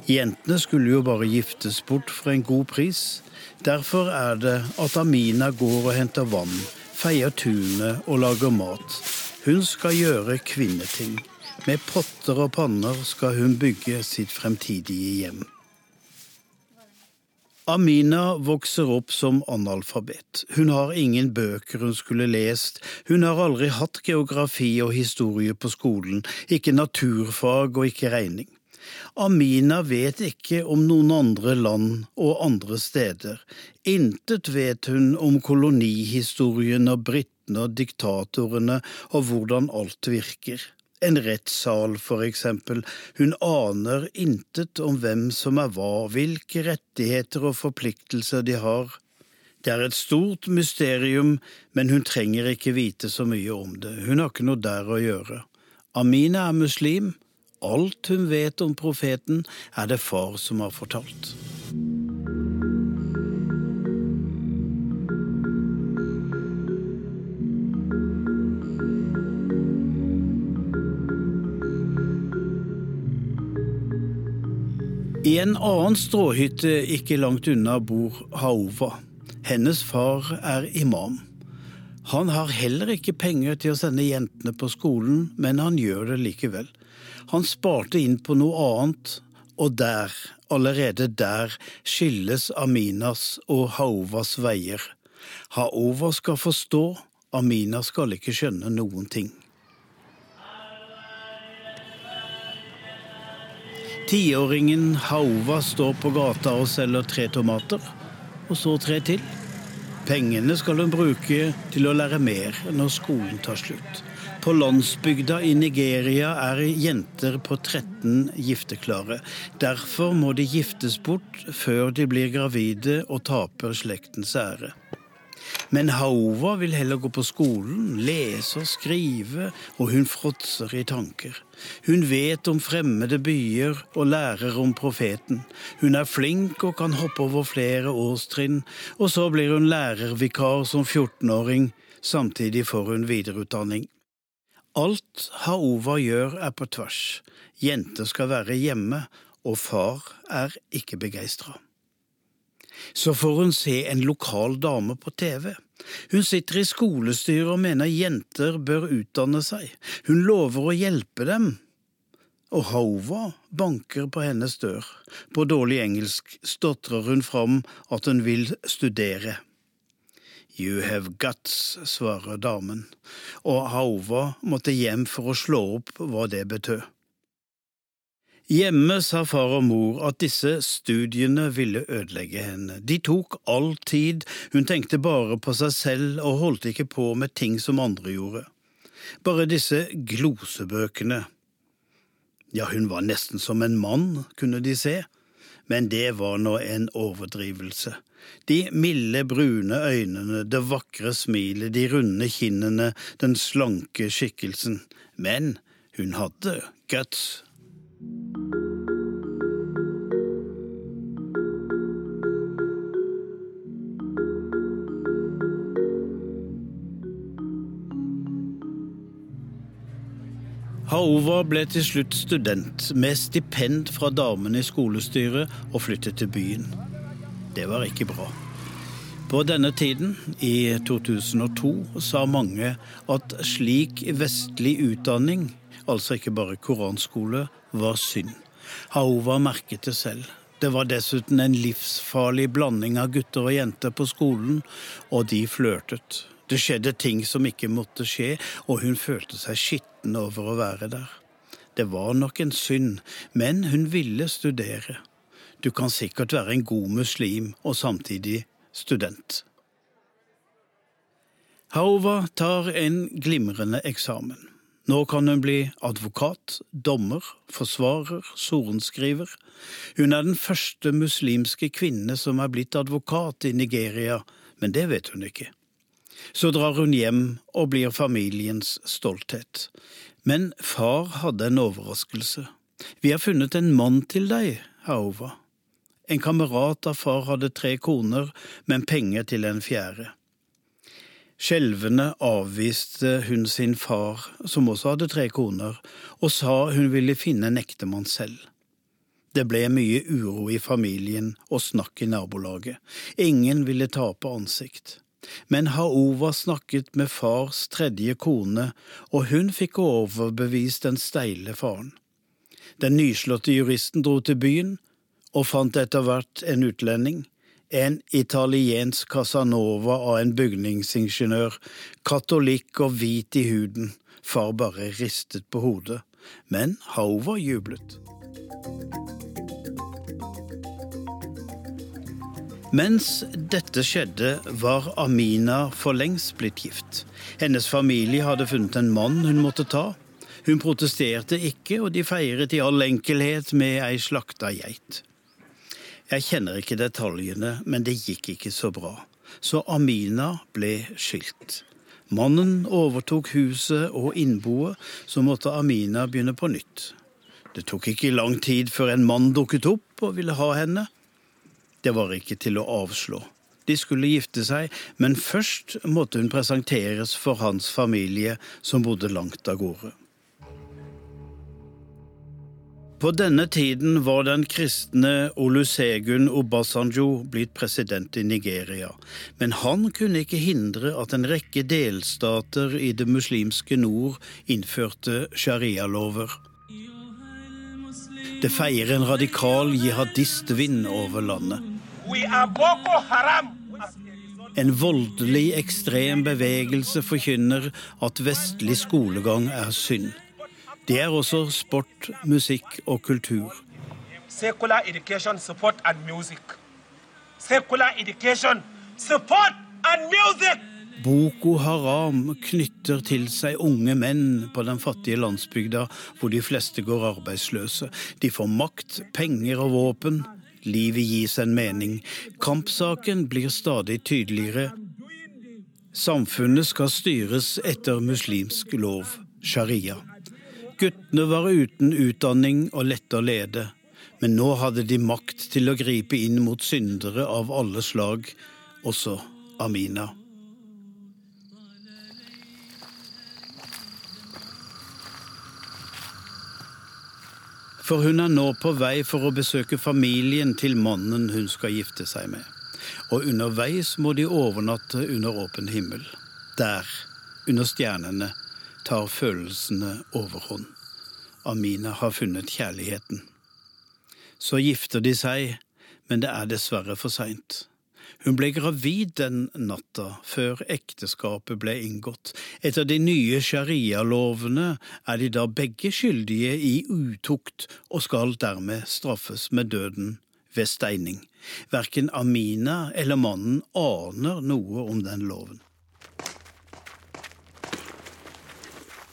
Jentene skulle jo bare giftes bort for en god pris. Derfor er det at Amina går og henter vann, feier tunet og lager mat. Hun skal gjøre kvinneting. Med potter og panner skal hun bygge sitt fremtidige hjem. Amina vokser opp som analfabet. Hun har ingen bøker hun skulle lest, hun har aldri hatt geografi og historie på skolen, ikke naturfag og ikke regning. Amina vet ikke om noen andre land og andre steder. Intet vet hun om kolonihistorien og britene og diktatorene og hvordan alt virker. En rettssal, for eksempel. Hun aner intet om hvem som er hva, hvilke rettigheter og forpliktelser de har. Det er et stort mysterium, men hun trenger ikke vite så mye om det, hun har ikke noe der å gjøre. Amina er muslim, Alt hun vet om profeten, er det far som har fortalt. I en annen stråhytte ikke langt unna bor Haova. Hennes far er imam. Han har heller ikke penger til å sende jentene på skolen, men han gjør det likevel. Han sparte inn på noe annet, og der, allerede der, skilles Aminas og Haovas veier. Haova skal forstå, Amina skal ikke skjønne noen ting. Tiåringen Hauva står på gata og selger tre tomater, og så tre til. Pengene skal hun bruke til å lære mer når skolen tar slutt. På landsbygda i Nigeria er jenter på 13 gifteklare. Derfor må de giftes bort før de blir gravide og taper slektens ære. Men Haova vil heller gå på skolen, lese og skrive, og hun fråtser i tanker. Hun vet om fremmede byer og lærer om profeten. Hun er flink og kan hoppe over flere årstrinn, og så blir hun lærervikar som 14-åring. Samtidig får hun videreutdanning. Alt Haova gjør er på tvers. Jenter skal være hjemme, og far er ikke begeistra. Så får hun se en lokal dame på TV. Hun sitter i skolestyret og mener jenter bør utdanne seg. Hun lover å hjelpe dem. Og Hova banker på hennes dør. På dårlig engelsk stotrer hun fram at hun vil studere. You have guts, svarer damen, og Hauva måtte hjem for å slå opp hva det betød. Hjemme sa far og mor at disse studiene ville ødelegge henne. De tok all tid, hun tenkte bare på seg selv og holdt ikke på med ting som andre gjorde. Bare disse glosebøkene. Ja, hun var nesten som en mann, kunne de se, men det var nå en overdrivelse. De milde, brune øynene, det vakre smilet, de runde kinnene, den slanke skikkelsen. Men hun hadde guts. Haova ble til slutt student med stipend fra damene i skolestyret og flyttet til byen. Det var ikke bra. På denne tiden, i 2002, sa mange at slik vestlig utdanning, altså ikke bare koranskole, var synd. Haova merket det selv. Det var dessuten en livsfarlig blanding av gutter og jenter på skolen, og de flørtet. Det skjedde ting som ikke måtte skje, og hun følte seg skitten over å være der. Det var nok en synd, men hun ville studere. Du kan sikkert være en god muslim og samtidig student. Haova tar en glimrende eksamen. Nå kan hun bli advokat, dommer, forsvarer, sorenskriver. Hun er den første muslimske kvinne som er blitt advokat i Nigeria, men det vet hun ikke. Så drar hun hjem og blir familiens stolthet. Men far hadde en overraskelse. Vi har funnet en mann til deg, Haova. En kamerat av far hadde tre koner, men penger til en fjerde. Skjelvende avviste hun sin far, som også hadde tre koner, og sa hun ville finne en ektemann selv. Det ble mye uro i familien og snakk i nabolaget. Ingen ville tape ansikt. Men Haova snakket med fars tredje kone, og hun fikk overbevist den steile faren. Den nyslåtte juristen dro til byen og fant etter hvert en utlending, en italiensk Casanova av en bygningsingeniør, katolikk og hvit i huden. Far bare ristet på hodet, men Haova jublet. Mens dette skjedde, var Amina for lengst blitt gift. Hennes familie hadde funnet en mann hun måtte ta. Hun protesterte ikke, og de feiret i all enkelhet med ei slakta geit. Jeg kjenner ikke detaljene, men det gikk ikke så bra. Så Amina ble skilt. Mannen overtok huset og innboet, så måtte Amina begynne på nytt. Det tok ikke lang tid før en mann dukket opp og ville ha henne. Det var ikke til å avslå. De skulle gifte seg, men først måtte hun presenteres for hans familie, som bodde langt av gårde. På denne tiden var den kristne Olusegun Obasanjo blitt president i Nigeria, men han kunne ikke hindre at en rekke delstater i det muslimske nord innførte sharialover. Det feier en radikal jihadistvind over landet. En voldelig, ekstrem bevegelse forkynner at vestlig skolegang er synd. Det er også sport, musikk og kultur. Secular education, support and music. Secular education, support and music! Boko Haram knytter til seg unge menn på den fattige landsbygda hvor de fleste går arbeidsløse. De får makt, penger og våpen. Livet gis en mening. Kampsaken blir stadig tydeligere. Samfunnet skal styres etter muslimsk lov, sharia. Guttene var uten utdanning og lette å lede, men nå hadde de makt til å gripe inn mot syndere av alle slag, også Amina. For hun er nå på vei for å besøke familien til mannen hun skal gifte seg med. Og underveis må de overnatte under åpen himmel. Der, under stjernene, tar følelsene overhånd. Amina har funnet kjærligheten. Så gifter de seg, men det er dessverre for seint. Hun ble gravid den natta før ekteskapet ble inngått. Etter de nye sharialovene er de da begge skyldige i utukt og skal dermed straffes med døden ved steining. Verken Amina eller mannen aner noe om den loven.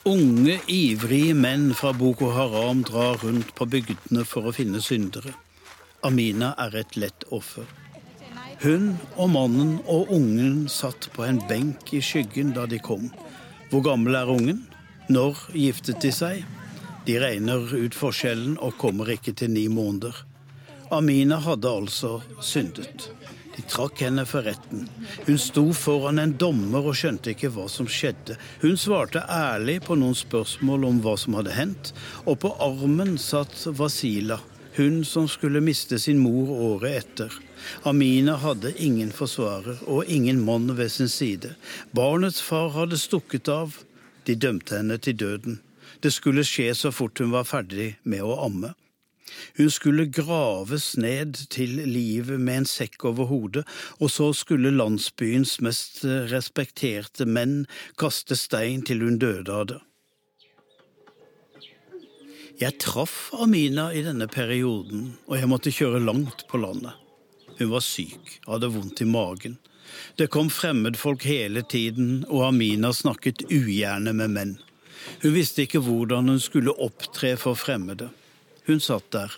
Unge, ivrige menn fra Boko Haram drar rundt på bygdene for å finne syndere. Amina er et lett offer. Hun og mannen og ungen satt på en benk i skyggen da de kom. Hvor gammel er ungen? Når giftet de seg? De regner ut forskjellen og kommer ikke til ni måneder. Amina hadde altså syndet. De trakk henne for retten. Hun sto foran en dommer og skjønte ikke hva som skjedde. Hun svarte ærlig på noen spørsmål om hva som hadde hendt, og på armen satt Vasila, hun som skulle miste sin mor året etter. Amina hadde ingen forsvarer og ingen mann ved sin side. Barnets far hadde stukket av. De dømte henne til døden. Det skulle skje så fort hun var ferdig med å amme. Hun skulle graves ned til livet med en sekk over hodet, og så skulle landsbyens mest respekterte menn kaste stein til hun døde av det. Jeg traff Amina i denne perioden, og jeg måtte kjøre langt på landet. Hun var syk, hadde vondt i magen. Det kom fremmedfolk hele tiden, og Amina snakket ugjerne med menn. Hun visste ikke hvordan hun skulle opptre for fremmede. Hun satt der,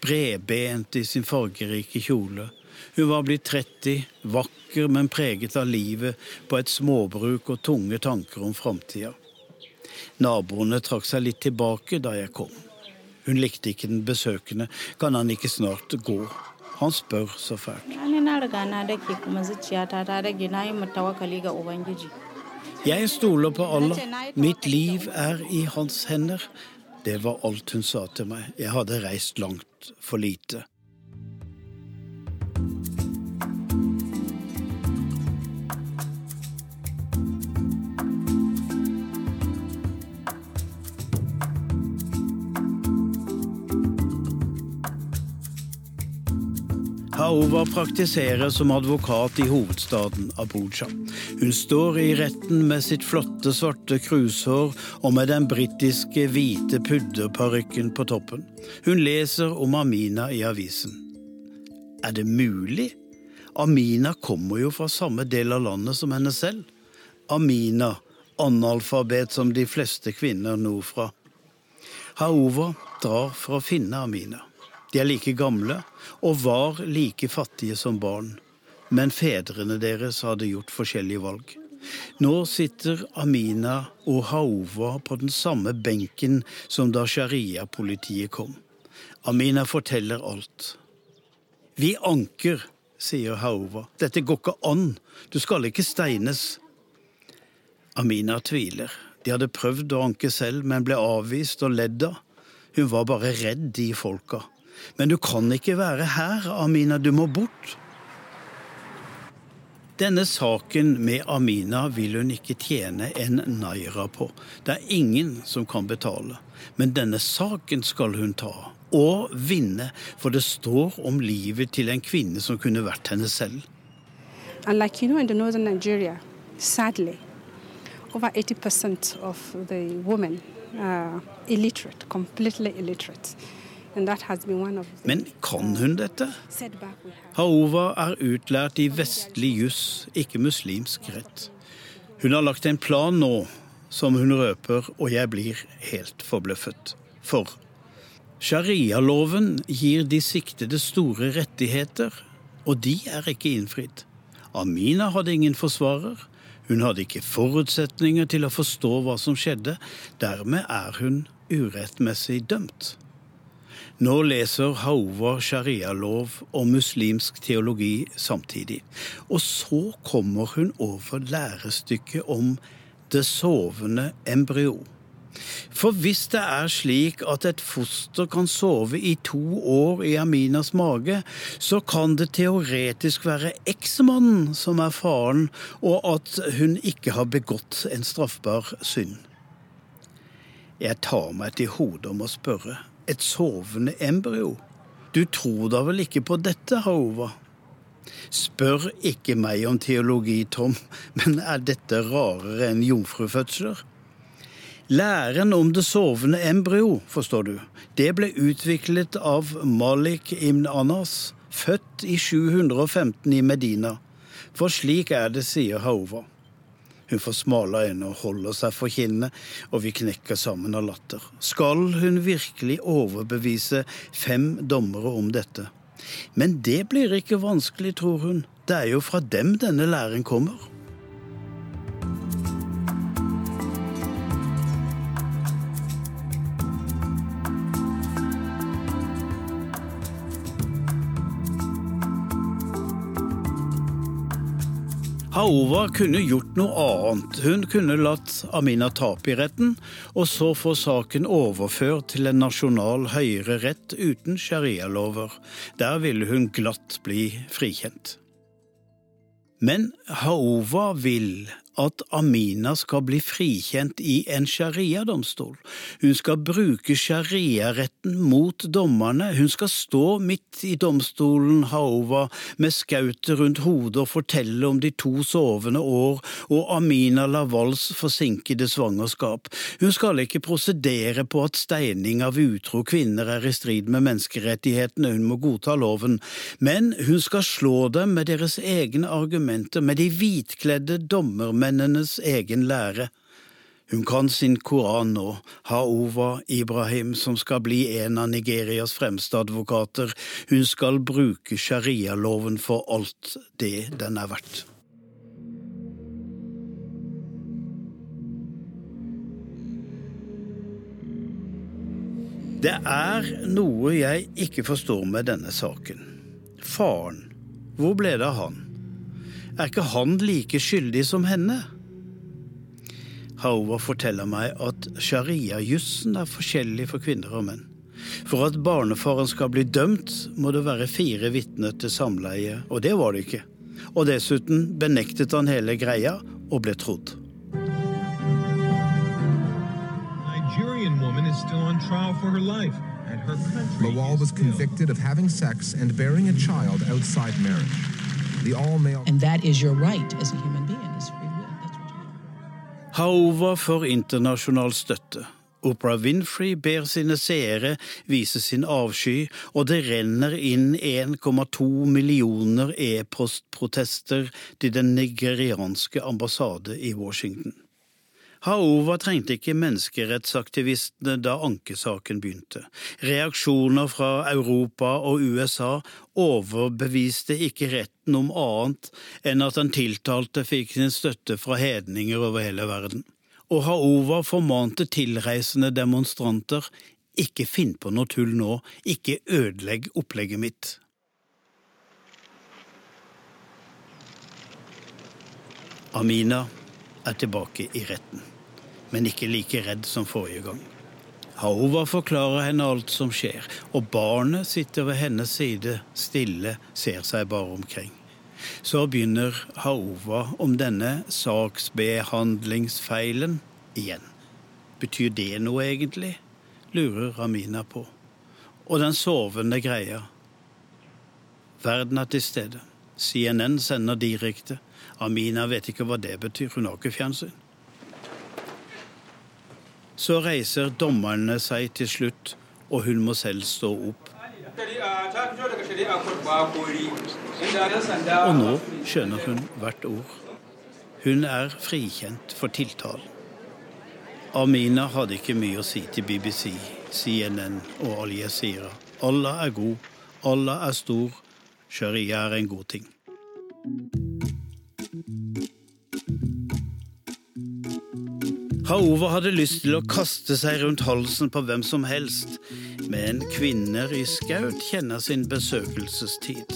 bredbent i sin fargerike kjole. Hun var blitt 30, vakker, men preget av livet på et småbruk og tunge tanker om framtida. Naboene trakk seg litt tilbake da jeg kom. Hun likte ikke den besøkende. Kan han ikke snart gå? Han spør så fælt. Jeg stoler på Allah. Mitt liv er i hans hender. Det var alt hun sa til meg. Jeg hadde reist langt for lite. Haova praktiserer som advokat i hovedstaden Abuja. Hun står i retten med sitt flotte, svarte krushår og med den britiske hvite pudderparykken på toppen. Hun leser om Amina i avisen. Er det mulig? Amina kommer jo fra samme del av landet som henne selv. Amina, analfabet som de fleste kvinner nordfra. Haova drar for å finne Amina. De er like gamle og var like fattige som barn. Men fedrene deres hadde gjort forskjellige valg. Nå sitter Amina og Haova på den samme benken som da sharia-politiet kom. Amina forteller alt. Vi anker, sier Haova. Dette går ikke an. Du skal ikke steines. Amina tviler. De hadde prøvd å anke selv, men ble avvist og ledd av. Hun var bare redd de folka. Men du kan ikke være her, Amina, du må bort. Denne saken med Amina vil hun ikke tjene en naira på. Det er ingen som kan betale. Men denne saken skal hun ta, og vinne, for det står om livet til en kvinne som kunne vært henne selv. And like you know, in the northern Nigeria, sadly, over 80% of the women are illiterate, completely illiterate. Men kan hun dette? Haova er utlært i vestlig juss, ikke muslimsk rett. Hun har lagt en plan nå som hun røper, og jeg blir helt forbløffet. For sharialoven gir de siktede store rettigheter, og de er ikke innfridd. Amina hadde ingen forsvarer. Hun hadde ikke forutsetninger til å forstå hva som skjedde. Dermed er hun urettmessig dømt. Nå leser Hauva sharialov og muslimsk teologi samtidig. Og så kommer hun over lærestykket om det sovende embryo. For hvis det er slik at et foster kan sove i to år i Aminas mage, så kan det teoretisk være eksmannen som er faren, og at hun ikke har begått en straffbar synd. Jeg tar meg til hodet om å spørre et sovende embryo. Du tror da vel ikke på dette, Haova? Spør ikke meg om teologi, Tom, men er dette rarere enn jomfrufødsler? Læren om det sovende embryo, forstår du, det ble utviklet av Malik ibn Anas, født i 715 i Medina. For slik er det, sier Haova. Hun får smale øyne og holder seg for kinnet, og vi knekker sammen av latter. Skal hun virkelig overbevise fem dommere om dette? Men det blir ikke vanskelig, tror hun. Det er jo fra dem denne læren kommer. Haova kunne gjort noe annet. Hun kunne latt Amina tape i retten, og så få saken overført til en nasjonal høyere rett uten sharialover. Der ville hun glatt bli frikjent. Men Haova vil at Amina skal bli frikjent i en sharia-domstol. Hun skal bruke sharia-retten mot dommerne. Hun skal stå midt i domstolen Haova med skautet rundt hodet og fortelle om de to sovende år og Amina Lavals forsinkede svangerskap. Hun skal ikke prosedere på at steining av utro kvinner er i strid med menneskerettighetene, hun må godta loven, men hun skal slå dem med deres egne argumenter, med de hvitkledde dommermenn mennenes egen lære. Hun kan sin koran nå, Haova Ibrahim, som skal bli en av Nigerias fremste advokater. Hun skal bruke sharialoven for alt det den er verdt. Det er noe jeg ikke forstår med denne saken. Faren, hvor ble det av han? Er ikke han like skyldig som henne? Hauva forteller meg at sharia-jussen er forskjellig for kvinner og menn. For at barnefaren skal bli dømt, må det være fire vitner til samleie, og det var det ikke. Og dessuten benektet han hele greia og ble trodd. Lawal was convicted of having sex and bearing a child outside marriage. And that is your right as a human being. Haova for internasjonal støtte. Oprah Winfrey ber sine seere vise sin avsky, og det renner inn 1,2 millioner e-postprotester til den nigerianske ambassade i Washington. Haova trengte ikke menneskerettsaktivistene da ankesaken begynte. Reaksjoner fra Europa og USA overbeviste ikke retten om annet enn at den tiltalte fikk sin støtte fra hedninger over hele verden. Og Haova formante tilreisende demonstranter ikke finn på noe tull nå, ikke ødelegg opplegget mitt. Amina er tilbake i retten men ikke like redd som forrige gang. Haova forklarer henne alt som skjer, og barnet sitter ved hennes side, stille, ser seg bare omkring. Så begynner Haova om denne saksbehandlingsfeilen igjen. Betyr det noe, egentlig? lurer Ramina på. Og den sovende greia. Verden er til stede. CNN sender direkte. Amina vet ikke hva det betyr, hun har ikke fjernsyn. Så reiser dommerne seg til slutt, og hun må selv stå opp. Og nå skjønner hun hvert ord. Hun er frikjent for tiltalen. Amina hadde ikke mye å si til BBC, CNN og Al Jazeera. Allah er god, Allah er stor, sharia er en god ting. Haova hadde lyst til å kaste seg rundt halsen på hvem som helst, men kvinner i skaut kjenner sin besøkelsestid.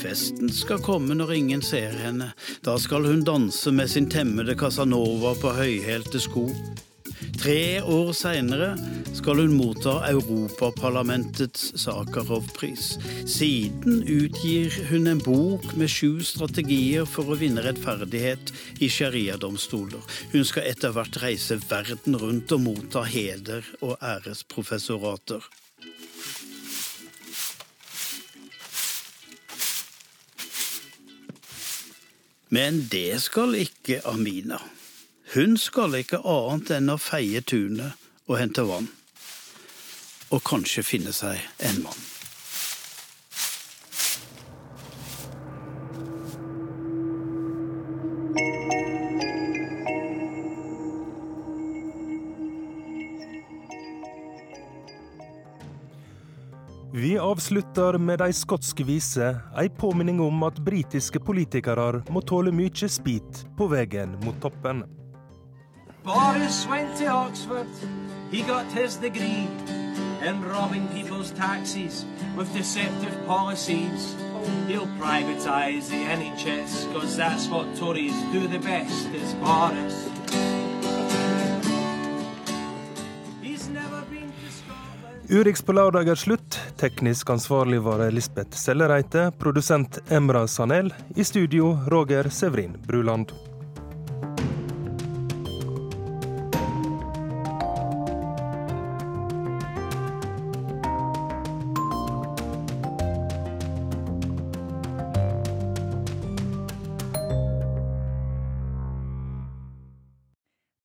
Festen skal komme når ingen ser henne. Da skal hun danse med sin temmede Casanova på høyhælte sko. Tre år seinere skal hun motta Europaparlamentets Sakharov-pris. Siden utgir hun en bok med sju strategier for å vinne rettferdighet i sharia-domstoler. Hun skal etter hvert reise verden rundt og motta heder og æresprofessorater. Men det skal ikke Amina. Hun skal ikke annet enn å feie tunet og hente vann. Og kanskje finne seg en mann. Vi avslutter med de skotsk vise, ei påminning om at britiske politikere må tåle mye spit på veien mot toppen. Boris went to Oxford, he got his degree in robbing people's taxes with deceptive policies. He'll privatise the NHS, cause that's what Tories do the best, is Boris. Urix på lørdag er slutt. Teknisk ansvarlig var Lisbeth Sellereite. Produsent Emra Sanel. I studio Roger Severin Bruland.